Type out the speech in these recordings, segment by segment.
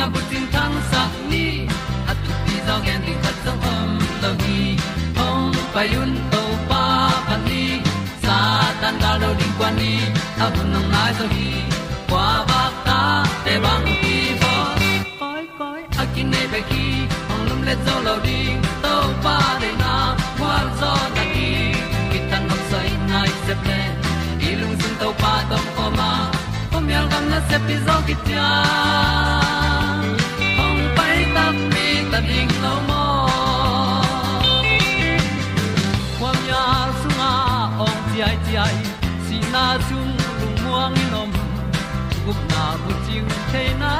na bu tin tan sa ni. At tu pi zo gen di khat zo om lo gi hong pa yun to pa pa ni. Sa tan da lo ding kwan ni. A bu nang mai so gi kwa ba ta te bang ki bo koi koi a kin nei be ki ong lum le zo lo ding to pa de na. Kwa zo na ki ki tan nok sai nai se ple ilung sun to pa tom ko ma. Pom yal gam na se pi zo ki tia chiu the nai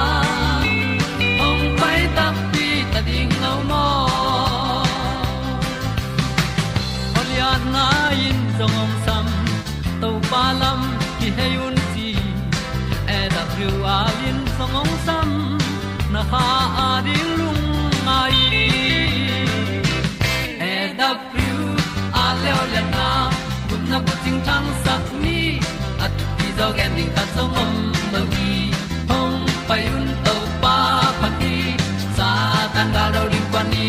ti gen ding ta song om mo gi hong pai un to pa pa ti. Sa tan ga do ri pa ni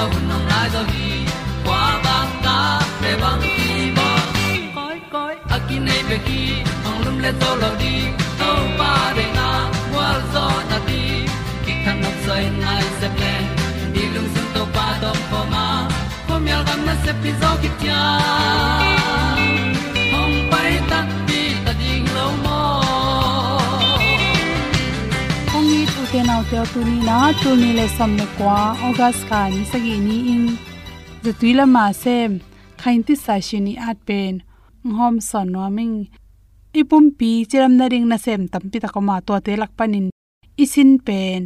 a nong lai do gi kwa ba ta pe bang ki bo koi koi a nei be ki ong lum le to lo di to pa de na wa zo na ti ki kan nok sai nai se ple ni lung sun to pa do po ma. Po mi al gam na se pi zo ki i tu te nau te tu ni na tu ni le sam me kwa august ka ni sagi ni in the tuila ma se khain ti sa shi ni at pen hom son no ming ipum pi chiram na ring na sem tam pi ta ko ma to te lak panin isin pen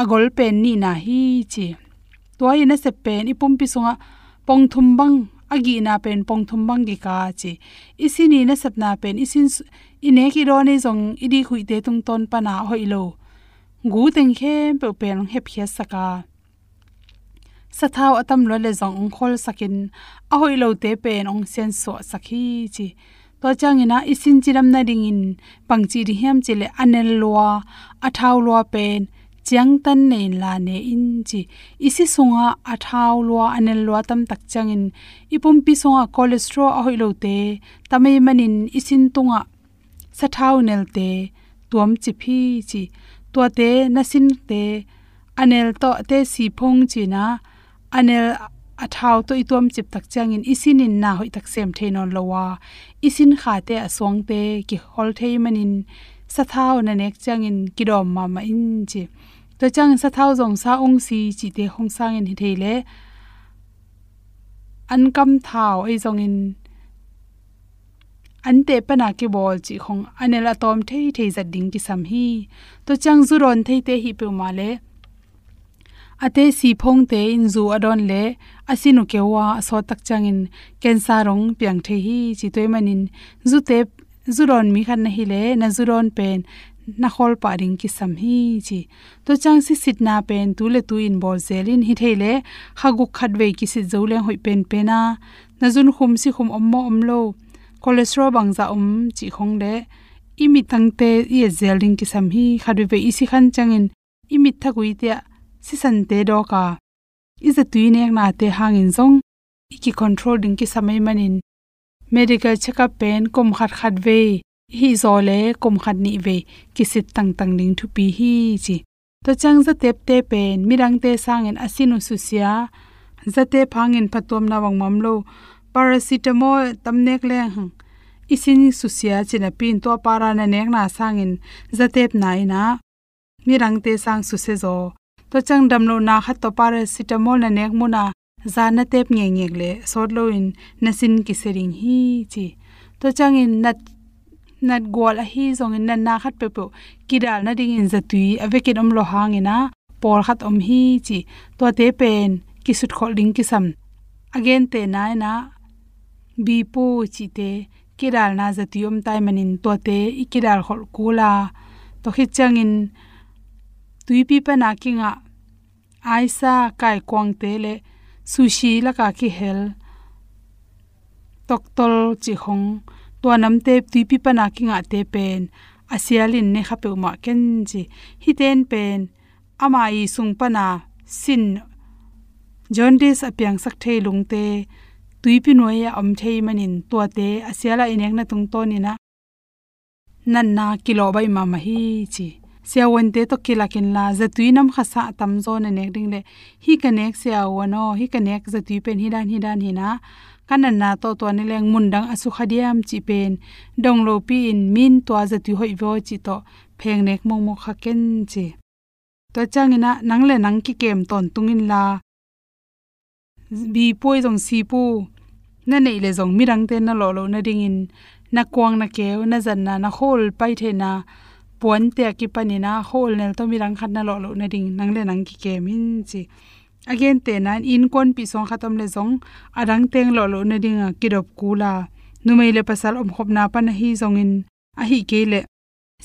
agol pen ni na hi chi tua ina se pen ipum pi sunga pong thum bang agi na pen pong thum bang gi ka chi isini na sap na pen isin ine ki ro ne jong idi khui te tung ton pa na hoi lo gu teng khe pe pen hep khia saka. Sathau atam lo le jong khol sakin. A hoi lo te pen ong sen so sakhi chi. To chang ina isin chiram na ding in. Pangchi ri hiam chile anel lwa. Athau lwa pen chiang tan nei la ne in chi. Isi sunga athau lwa anel lwa tam tak chang in. Ipum pi sunga cholesterol a hoi lo te. Tamai manin isin tunga sathau nel te. Tuam chi phi chi to te, nasin te, anel to te si phong chi na, anel athau to itom chip tak changin isin in na hoi tak sem theinon lowa isin kha te aswang te, ki hol thei manin sathau na nek changin kidom ma ma in chi. To chang sathau jong sa ong si chi te hong sang in hi theile an kam thau, ai jong in an te pana ki bol chi khong. Anela tom thei thei za ding ki sam hi. To chang zu ron thei te hi pe ma le. Ate si phong te in zu adon le. Asinu kewa so tak changin kensa rong piang the hi chi toy manin zu te zuron mi khan na hi le, na zuron pen na khol pa ring ki sam hi chi. To chang si sit na pen tu le tu in bol zelin hi thele khagu khat ve ki si zo le hoi pen pena. Na zun khum si khum ommo omlo cholesterol bangza um chi khong le imi tangte ye zeling ki sam hi khadu ve isi khan changin imi thagui te si san te do ka is a tuine na te hangin zong iki control ding ki samai manin medical checkup pen kom khat khat ve hi zo le kom khat ni ve kisit tang tang ding thu pi hi chi to chang za tep te pen mirang te sangin asinu susia zate phangin phatom na wang mamlo paracetamol tamnek le hang. Isin susia china pin to para na nek na sangin zatep na. Mi rang te sang su se zo. To chang dam lo na khat to paracetamol na nek muna za na tep nge nge le. Sot lo in na sin ki sering hi chi. To chang in nat nat gol a hi zong in na na khat pe pe. Ki dal na ding in zatui avekit om lo hang ina. Por khat om hi chi. To te pen ki sut khol ding ki sam again te na na bipo chi te kiral na zati om tai manin to te ikiral khol kula. To hi changin tuipi pa na kinga. Aisa kai kwang te le sushi la ka ki hel. Tok tol chi khong. To nam te tuipi pa na kinga te pen. Asialin ne khape ma ken ji hi ten pen. Ama i sung pa na sin. Jaundice apyang sak thei lung te tuipi noya om thei manin to te asiala inek na tung to ni na nan na kilo bai ma ma hi chi. Sia won te to kila kin la za tuinam khasa tam zo na nek ding le hi kanek sia wono hi kanek za tui pen hi dan hi dan, hi na. Kanan na to to ni leng mundang asu khadiam chi pen. Dong lo pi in min to za tui hoi vo chi to pheng nek mong mo kha ken chi. To changina nang le nang ki kem ton tungin la. Bi poi jong si pu na nei le zong mirang te na lo lo na ding in na kwang na keu, na zan na na hol pai the na puan te ki pani na hol nel to mirang khat na lo lo na ding, nang le nang ki ke min chi. Again, te nan in kon pi song khatam le zong, arang teng lo lo na ding a kirop kula numei le pasal om khop na pa na hi zong in, a hi ke le.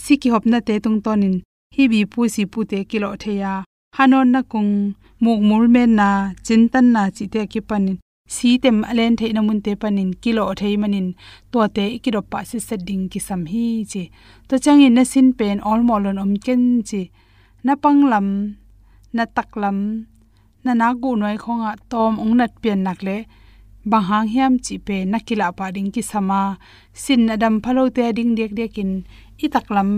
Si ki hop na te tung tonin hi bi pu si pu te kilo theya hanon na kung, muk mul men na chintan na chi te ki panin si tem alen theina mun te panin, kilo thei manin to te kilo pa si setting ki sam hi chi. To changin na sin pen all molon om ken chi. Na panglam na taklam na na gu noi khonga tom ong nat pian nak bang hang hiam chi pe nakila pa ding ki sama sin adam phalo te ding dek dekin i taklam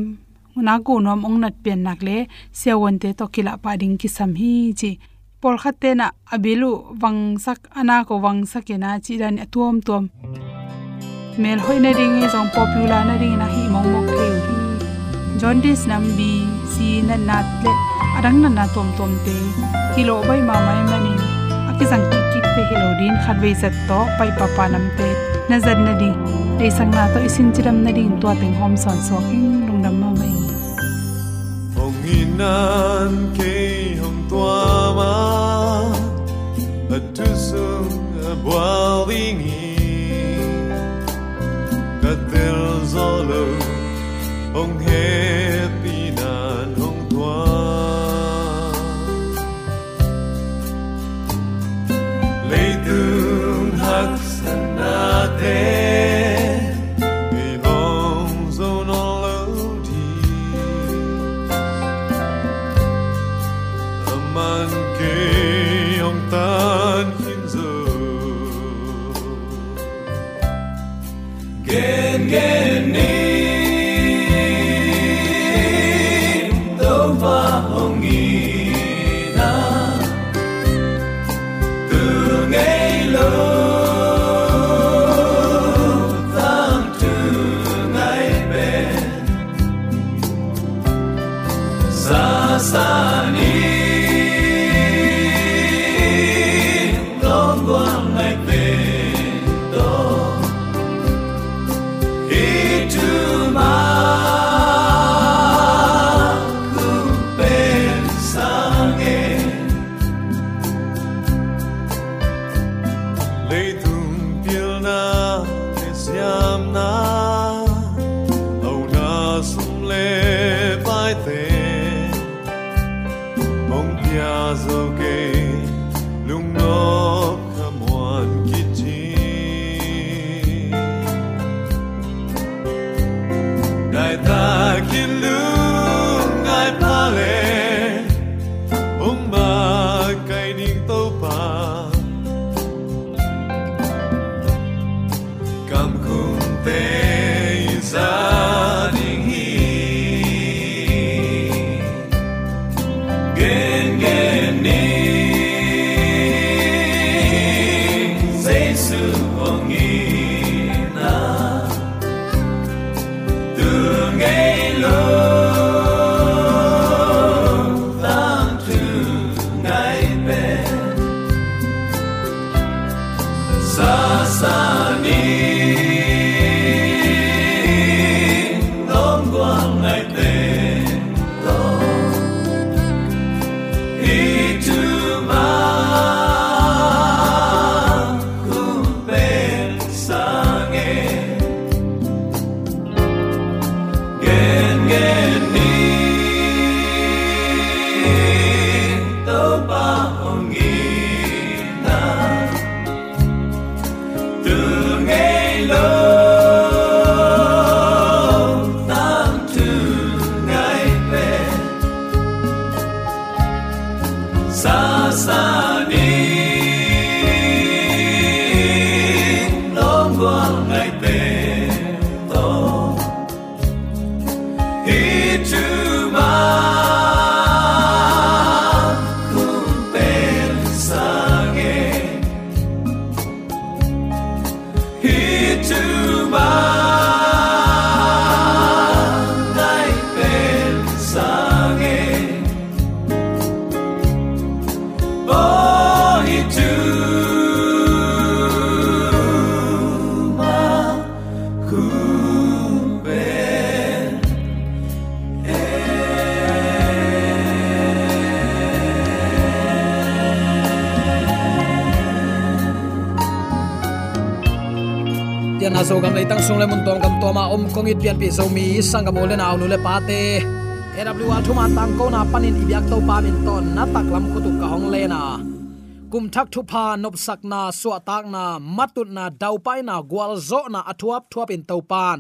na gu nom ong nat pian nak sewon te to kila pa ding ki sam hi chi por khatte na abilu, wangsak ana ko wangsakena chi dan atuam tuam mel hoina ring e jong popular na ring e, na hi mong mok theu hi. Jaundice nam bi, si na nat le arang na na tom tom te. Kilo bai ma mai mani akizang ki ki te hello din, khat ve sat to, pai pa pa nam te. Na zan na ding te sang na to isin chiram na ding to teng hom son so king lung dam ma mai. Hong inan ke cũng bên na so gam le tang sung le mun tong kam to ma om kong it pian pi so mi sang gam le na nu le pa te aw thuma tang ko na panin ibyak to pa min ton na tak lam khu tu ka hong le na kum thak thu pha nop sak na suwa tak na, matut na, dau pai na, gwal zo na, athuap thuap in to pan.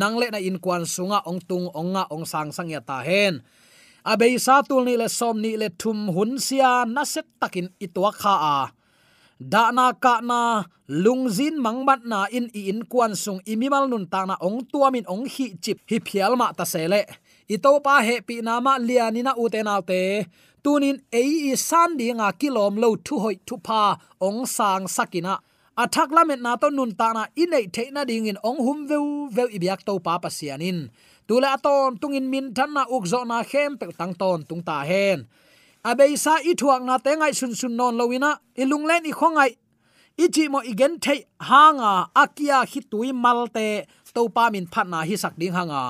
Nang le na in kwan sunga, ong tung, ong nga, ong sang sang ya ta hen. Abei sa tul ni le som ni le thum hun sia, na set takin itwa kha a. Da na ka na lungzin mangbat na in, i in kwan sung imimal nun ta na ong tuamin ong hi chip, hi phial ma ta sele i pa he pi na ma lianina u tunin ei i san di nga kilom lo thu hoi thu pa ong sang sakina. Athak lamet na to nun ta na inei the na ding in ong hum veu veu ibyak to pa pasianin tula aton tungin min than na ukzo na khem pe tang ton tung ta hen. Abei sa i thuak na te ngai sun sun non lowina ilung len i khongai ichi mo igen thei hanga akia hi tui malte to pa min phat na hi sak ding hanga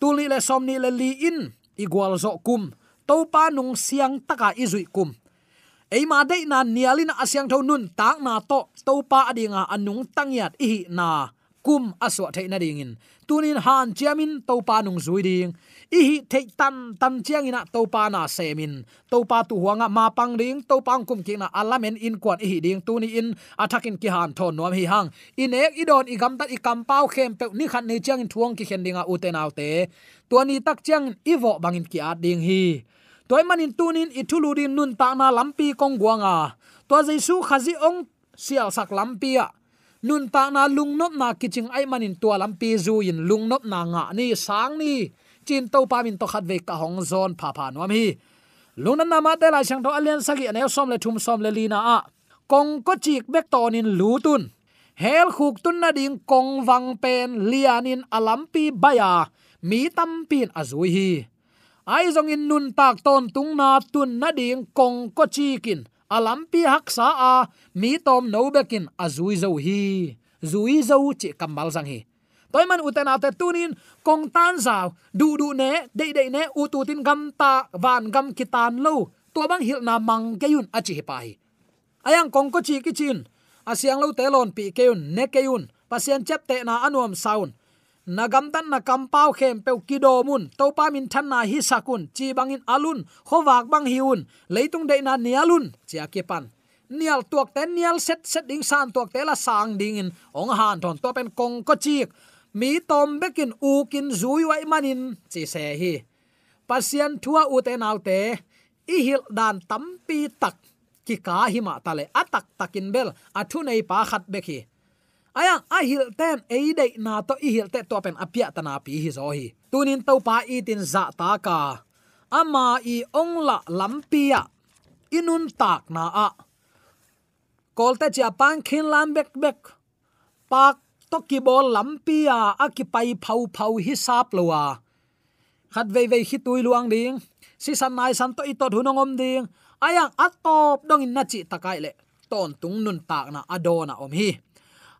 tuli le somni le li in igwal zo kum to pa nung siang taka izui kum. Eima de na nialin asyang tho nun tak na to to pa adinga anung tangyat ihi na kum aswa theina dingin. Tunin han chiamin to pa nung zui ding i hi thei tan tan chiang ina to pa na semin to pa tu huanga ma pang ding to pang kum ki na alamen in kwan i hi ding tuni in. Athakin ki han thon nom hi hang. In ek idon i gam tat i kam pau khem pe ni khan ne chiang in thuang ki khen dinga uten autte ni tak chiang i vo bangin ki at ding hi. Toy manin tunin ithuludin nun ta na lampi kong guanga to jaisu khazi ong sial sak lampia nun ta na lungnop na kiching ai manin tua lampi zu in lungnop na nga ni sang ni chin to pa min to khat ve ka hong zon, pha pha nuam hi. Lungna na te lai chẳng đâu alian sagi anel som le thum som le lina a. Kong ko chik bek ton in lutun hel khuk tun na ding kong wang pen lianin alampi baya mi tam pin azui hi. Ai zong in nun tak ton tung na tun na ding kong ko chikin alampi hak sa a. Mi tom no bekin azui zo hi. Zui zo chi kambal zang hi toy man uten ate tunin kong tan zaw du du ne de de ne u tu tin gam ta van gam kitan lo to bang hil na mang ke yun achi pai ayang kong ko chi ki chin asiang lo telon pi ke yun ne ke yun pasien chep te na anuam saun nagam tan na kampau khem pe kido mun to pa min than na hi sakun chi bangin alun khowak bang hiun leitung de na nialun chia ke pan. Nial tuak ten nial set set ding san tuak te la sang ding in ong han thon to pen kong ko chik mi tom bekin u kin zui wai manin, chi se hi. Pasian thua u te nau te, i hil dan tampi tak, ki ka hi ma tale atak takin bel athu nei pa khat bekhi ayang a hil ten ei de na to i hil te to pen apia tana pi hi zo hi. Tunin to pa i tin za ta ka. Ama i ong la lampia inun tak na a. Kolte cha pang khin lam bek bek. Pak to ki bol lampia a ki pai phau phau hi sap lowa khat ve ve hi tui luang ding si san nai san to i to hunongom ding ayang atop dong in na chi takai le ton tung nun tak na adona om hi.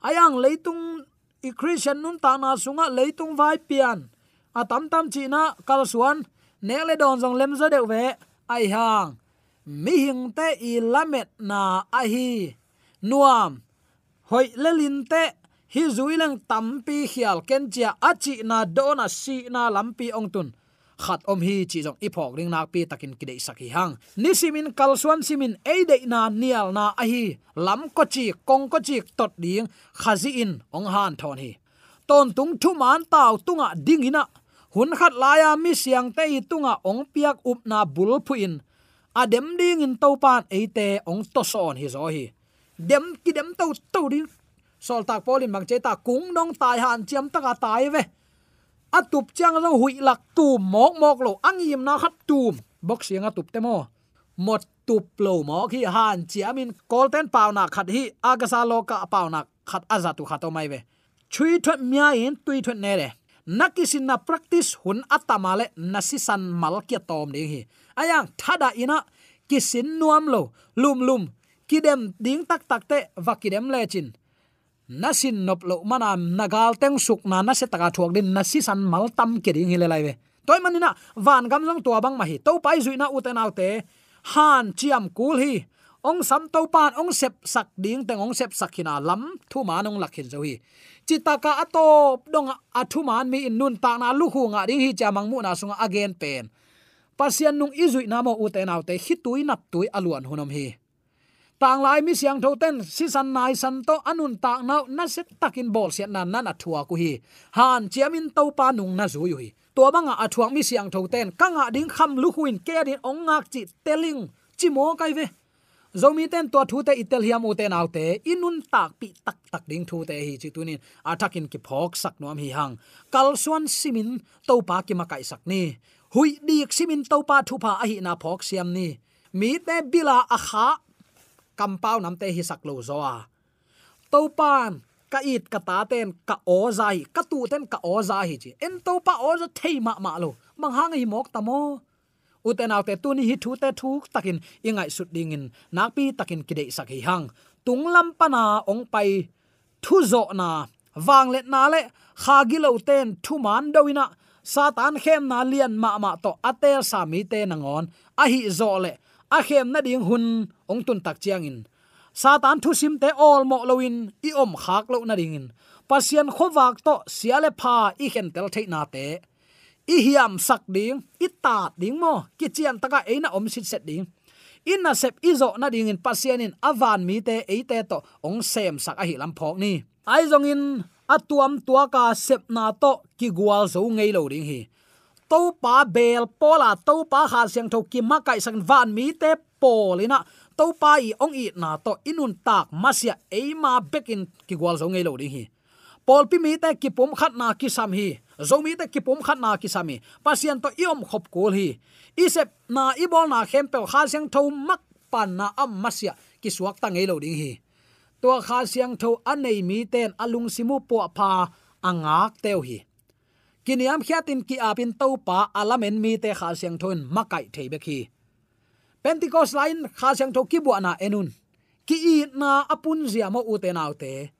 Ayang leitung i christian nun ta na sunga leitung vai pian. A tam tam chi na kal suan ne le don jong lem zo deu ve. Ai hang, mi hing te i lamet na a hi. Nuam, hoi lelin te hi zuilang tampi khial ken chia achi na dona si na lampi ong tun. Khat om hi chi jong ipok ring nak pi takin kidei saki hang. Ni simin kalsuan simin e de na nial na a hi. Lam ko chi, kong ko chi, tot ding, khazi in, ong han thon hi. Ton tung thu man taw tunga ding ina. Hun khat laya mi siang te i tunga ong piak up na bul phu in. Adem ding in to pan e te ong to son hi zo hi. Dem ki dem to to ding sol tak polin mang che ta kung nong tai han chiam taka tai ve. Atup chang rong hui lak tu mok mok lo angim na khat tum. Bok siang atup te mo. Một tup lo mo khi han chiamin golden paw na khat hi, agasa lo ka paw na khat aza tu khato mai ve. Chui thot mia in tui thot ne re. Nakisin na practice hun atamale nasisan mal kia tom ding hi. Ayang thada ina kisin nuam lo, lum lum kidem ding tak tak te vakidem lechin nasin nop lo mana nagal teng suk na na se taka thuak din nasi san mal tam ke ding hile lai ve. Toy manina van gam long tua bang ma hi. To pai zui na uten autte han chiam kul hi. Ong sam to pan, ong sep sak ding teng, ong sep sakina lam, thu ma nong lakhin zo hi. Chitaka ato dong athu man mi in nun ta na lu hu nga ding hi chamang mu na sunga again pen. Pasian nung izui na mo uten autte hi tuin nap tui aluan hunom hi tang lai mi siang tho ten, si san nai san to, anun tak nau, na se takin bol sian na na na thua ku hi. Han, chiamin to pa nung na zu hi to banga athuak mi siang tho ten kanga ding kham lu huin, ke din ong ngak chi telling, chi mo kai ve. Zomi ten to thu te itel hiam u te nau te inun tak pi tak tak ding thu te hi chi tunin. Atakin ki phok sak nom hi hang. Kal suan simin to pa ki ma kai sak ni. Hui dik simin to pa thu pa a hi na phok siam ni. Mi te bila a kha kampau namte hi saklo zoa to pan ka it ka ta ten, ka o zai, ka tu ten, ka o za hi chi. En to pa o za thei ma ma lo. Mang hang hi mok tamo uten autte tu ni hi thu te thu takin, ingai sut ding in nak pi takin kidei sak hi hang. Tung lam pana ong pai, thu zo na. Wang let na le, kha gi lo ten, thu man doina satan khem na lian ma ma to atel sa mi te nangon a hi zo le a khem na ding hun ong tun tak chiang in. Satan thu sim te all mo loin i om khak lo na ding in. Pasian khowak to siale pha i khen tel thei na te. I hiam sak ding, i ta ding mo, ki chian taka eina om sit set ding. In na sep izo na ding in pasian in avan mi te e te to ong sem sak a hi lam phok ni. Ai zong in atuam tua ka sep na to ki gwal zo ngei lo ding hi to pa bel pola to pa kha siang tho ki ma kai sang van mi te polina. To pa i ong i na to inun tak masia eima bekin ki gwal zo ngei lo ding hi. Pol pi mi te ki pum khat na ki sam hi. Zo mi te ki pum khat na ki sami pasien to iom khop kol hi. Isep na ibol na khem pe kha siang tho mak pan na am masia ki suak ta ngei lo ding hi. To kha siang tho anei mi ten alung simu po pha angak teu hi kiniam khiatin ki apin to pa alamen mi te kha siang thon makai theibe khi. Pentecost line kha siang tho ki buana na enun. Ki i na apun zia mo u te nau te.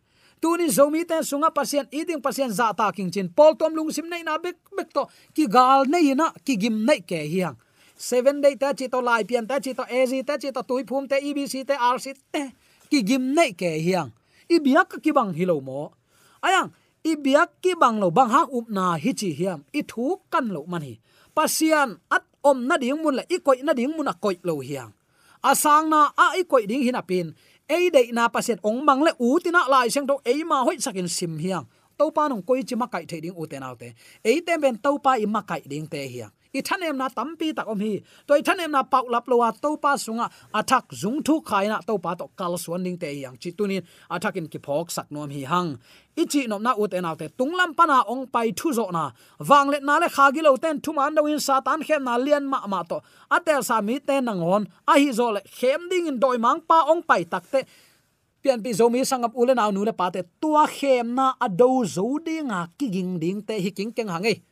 Tuni zomi te sunga pasien eating pasien za ta king chin. Pol tom lung sim nei na bek bek to. Ki gal nei na, ki gim nei ke hiang seven day ta chi to lai pian ta chi to az ta chi to tui phum te ebc te rc te, ki gim nei ke hiang i biak ki bang hilo mo. Ayang i biak ki bang lo bang hang up na hi chi hiam. I thu kan lo man hi. Pasian at om na ding mun la i koi na ding mun a koi lo hiang asang na a i koi ding hin pin, ei dei na pasian ong mang le u tina lai sang do ei ma hoi sakin sim hiang to pa nong koi chi ma kai the ding u te nau te. Ei te ben to pa i ma kai ding te hiang i thanem na tampi tak om hi. To i thanem na pau lap lowa to pa sunga, athak zung thu khai na to pa to kal suan ding te yang chi tunin athakin ki phok sak nom hi hang. I chi nom na u te nau te tunglam pana ong pai thu zo na. Wang let na le kha gi lo ten thu man do in satan khem na lian ma ma to. Atel sa mi te nangon a hi zo le khem ding in doi mang pa ong pai tak te. Pian pi zomi sangap ule na nu le pa te, tua khem na ado zo dinga kiging ding te hi king keng hangai e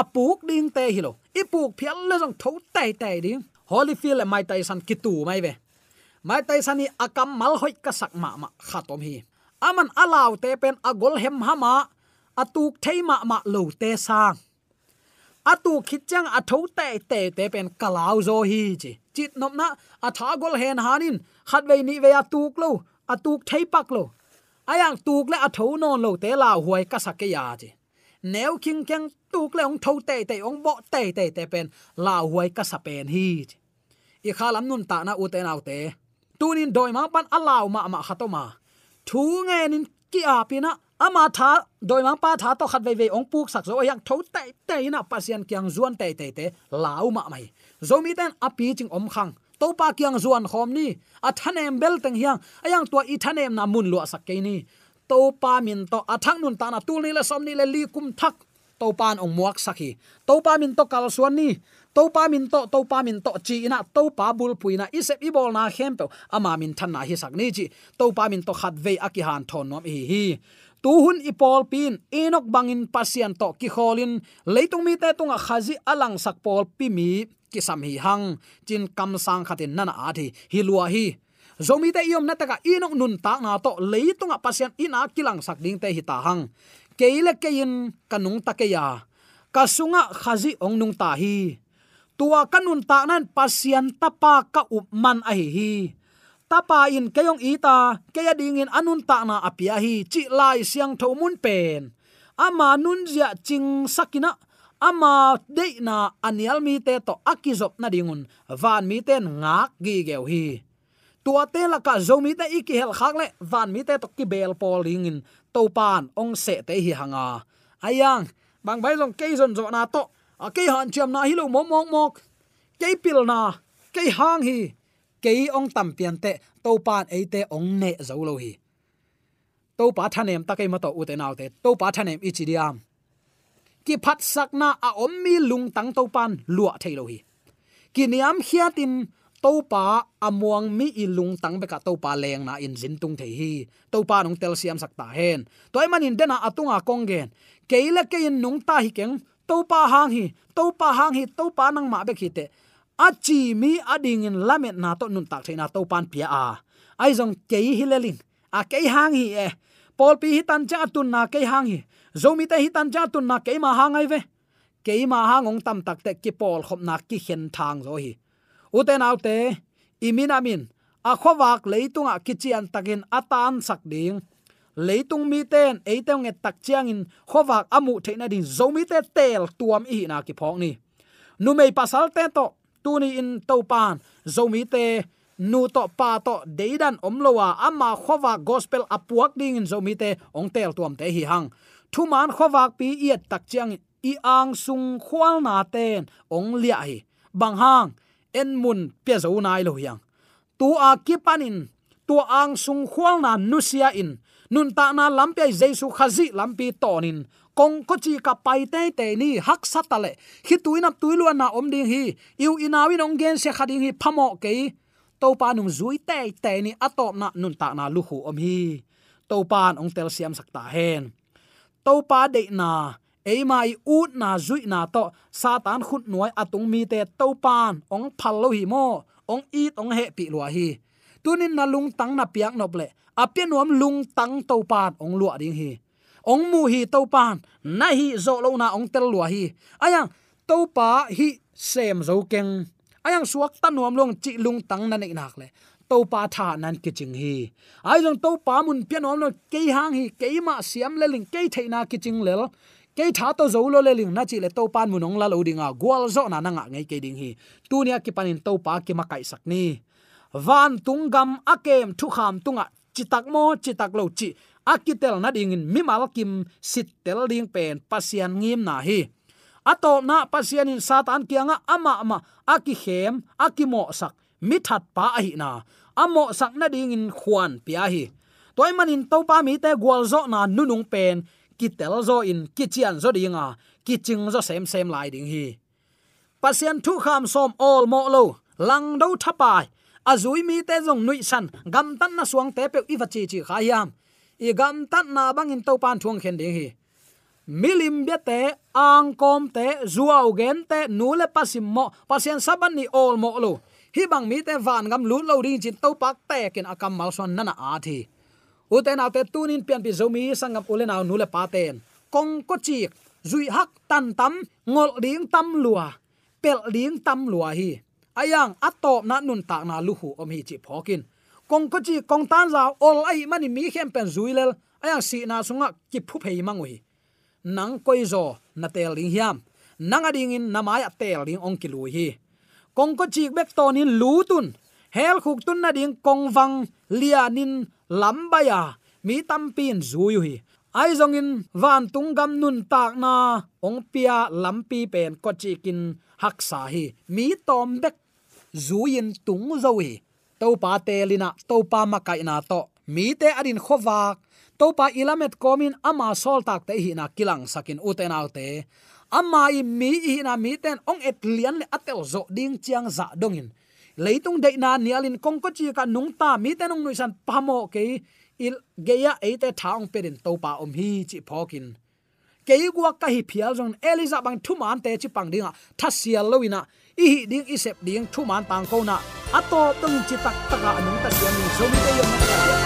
apuk ding te hilo ipuk phial le jong tho tai tai ding. Holy feel mai tai san kitu mai ve. Mai tai san ni akam mal hoi ka sak ma ma khatom hi. Aman alaw te pen agol hem hama atuk theima ma lo te sang atu khichang atho te te te pen kalau zo hi chi. Chit nom na atha gol hen hanin khat ve ni ve atuk lo, atuk thei pak lo. Ayang tuk le atho non lo te la huai ka sak ke ya chi nếu king kyang tuk le ong thâu te te ong bo te te te pen la huai ka sa pen hi i khalam nun ta na u te nau te tunin doi ma pan alaw ma ma khatoma thu nge nin ki a à pina ama tha doi ma pa tha to khat ve ve ong puk sak zo yang tho te te na pasian kyang zuan te te te lau ma mai zomi ten api ching om khang to pa kyang zuan khom ni a thanem bel teng hiang ayang tua i thanem na mun lo sak ke ni to pa min to athang nun ta na tu ni le som ni le li kum thak. To pan ong muak sakhi to pa min to kal suan ni. To pa min to to pa min to chi ina. To pa bul puina isep i bol na khem pe. Ama min than na hi sak ni chi. To pa min to khat ve aki han thon nom hi hi. Tu hun i pol pin. Enok bangin pasian to ki kholin. Leitung mi te tunga khazi alang sak pol pi mi ki sam hi hang. Chin kam sang khatin nana a thi. Hi lua hi zomi te iom nataka inok nun ta na to leitunga pasian ina kilang sak ding te hita hang. Keile kein kanung takeya kasunga khazi ong nung ta hi. Tua kanun ta nan pasian tapa ka upman a hi hi. Tapa in kayong ita kaya dingin anun ta na apia hi, chi lai siang thomun pen. Ama nun zia ching sakina, ama de na anial mi te to akizop na dingun. Van mi ten ngak gi geu hi tua te la ka zomi te iki hel khak le van mi te to ki bel pol ringin to pan ong se te hi hanga ayang bang bai long ke zon zo na to. À, a ke han chiam na hi lo mok mok mok ke pil na ke hang hi ke ong tam pian te to pan e te ong ne zo lo hi to pa thanem ta ke ma to u te nau te to pa thanem ichi diam ki phat sak na à, a om mi lung tang to pan lua thei lo hi ki niam khiatin topa amuang mi ilung tang beka topa leng na in zin tung the hi. Topa nong tel siam sakta hen. Toy manin dena atunga kongen keila ke in nung ta hi keng topa hang hi topa hang hi topa nang ma be khite achi mi ading in lamet na to nun tak thaina topan pia a. Ai jong ke hi lelin a ke hang hi e. Pol pi hi tan cha tun na ke hang hi. Zomi te hi tan cha tun na ke ma hang ai ve. Ke ma hang ong tam tak te ki pol khop na ki hen thang zo hi uten autte imin amin a khowak leitunga kichian takin atan sak ding. Leitung mi ten eiteng nge tak chiang in khowak amu theina din zomi te tel tuam i na ki phok ni. Nu mei pasal te to, tu ni in topan. Zomi te nu to pa to deidan omlowa ama khowa gospel apuak ding in zomi te ong tel tuam te hi hang. Thuman khowak pi iat tak chiang i ang sung khwal na ten, ong lia hi. Bang hang en mun pe zo nai lo yang tu a kipanin tu ang sung khwal na nusia in. Nun ta na lampe jesu khazi lampi tonin kong ko chi ka pai te te ni hak satale hi tuina tuilu na om ding hi, iu inawin ong gen se khading hi phamo ke to pa nung zui te te ni atop na nun ta na lu hu om hi. To pan ong tel siam sakta hen. To pa de na ei mai ut na zui na to satan khut nuai atung à mi te to pan ong phal lo hi mo ong it ong he pi lo hi tunin na lung tang na piak nop le apian nuam lung tang to pan ong lua ding hi ong mu hi to pan na hi zo lo na ong tel lua hi ayang à to pa hi sem zo keng. À ayang suak tan nuam long chi lung tang na nei nak le to pa tha nan ki ching hi ai long to pa mun pian om no ke hang hi ke ma siam le ling ke thaina ki ching lel ke tha to zo lo le ling na chi le to pan mun ong la lo dinga gwal zo na na nga ngai ke ding hi tu nia ki panin to pa ki ma kai sak ni. Van tung gam akem thu kham tunga à. chitak mo chitak lo chi akitel na ding in mi mal kim sit tel ding pen pasian ngim na hi ato na pasian in satan kianga ama ama aki hem aki mo sak mi that pa hi na amo sak na ding in khuan pia hi toy manin to pa mi te gwal zo na nunung pen ki tel zo in ki chian zo dinga ki ching zo sem sem lai ding hi. Pasien thu kham som all mo lo, lang do thapai azui mi te zong nui san, gam tan na suang te pe iwa chi chi khayam i gam tan na bang in to pan thuang khen ding hi. Milim bia te, ang kom te zuaw gen te nule pasim mo, pasien saban ni all mo lo. Hi bang mi te van gam lu lo ding chin to pak te ken akam mal son nana a thi uten ate tunin pian pi zomi sangam ulen aw nule paten kong ko chi zui hak tan tam, ngol ding tam lua. Pel ding tam lua hi. Ayang atop na nun tak na luhu om hi chi phokin. Kong ko chi kong tan za ol ai mani mi khem pen zuilel ayang, si na sunga ki phu phei mangui nang koi zo, na tel ding hiam. Nang ading in namaya tel ding ong ki lui hi. Kong ko chi bek tonin lutun hel khuk tun na ding kong wang lianin lambaya, mi tampin zuyu hi. Ai zong in van tung gam nun tak na, ong pia lampi pen ko chi kin hak sa hi. Mi tom bek zuyin tung zo hi. To pa te lina to pa ma kai na to. Mi te adin khowak to pa ilamet komin ama sol tak te hi na kilang sakin uten autte ama i mi hi na mi ten ong et lian le atel zo ding chiang za dongin leitung de na nialin kongko chi ka nung ta, mi te nung nuisan pamo ke il geya ate thaung perin to pa om hi chi phokin. Ke gua ka hi phial jong eliza bang thu man te chi pang dinga. Thasial loina i hi ding isep ding, thu man tang ko na. Ato tung chi tak taka anung ta siam ni. So mi te yom na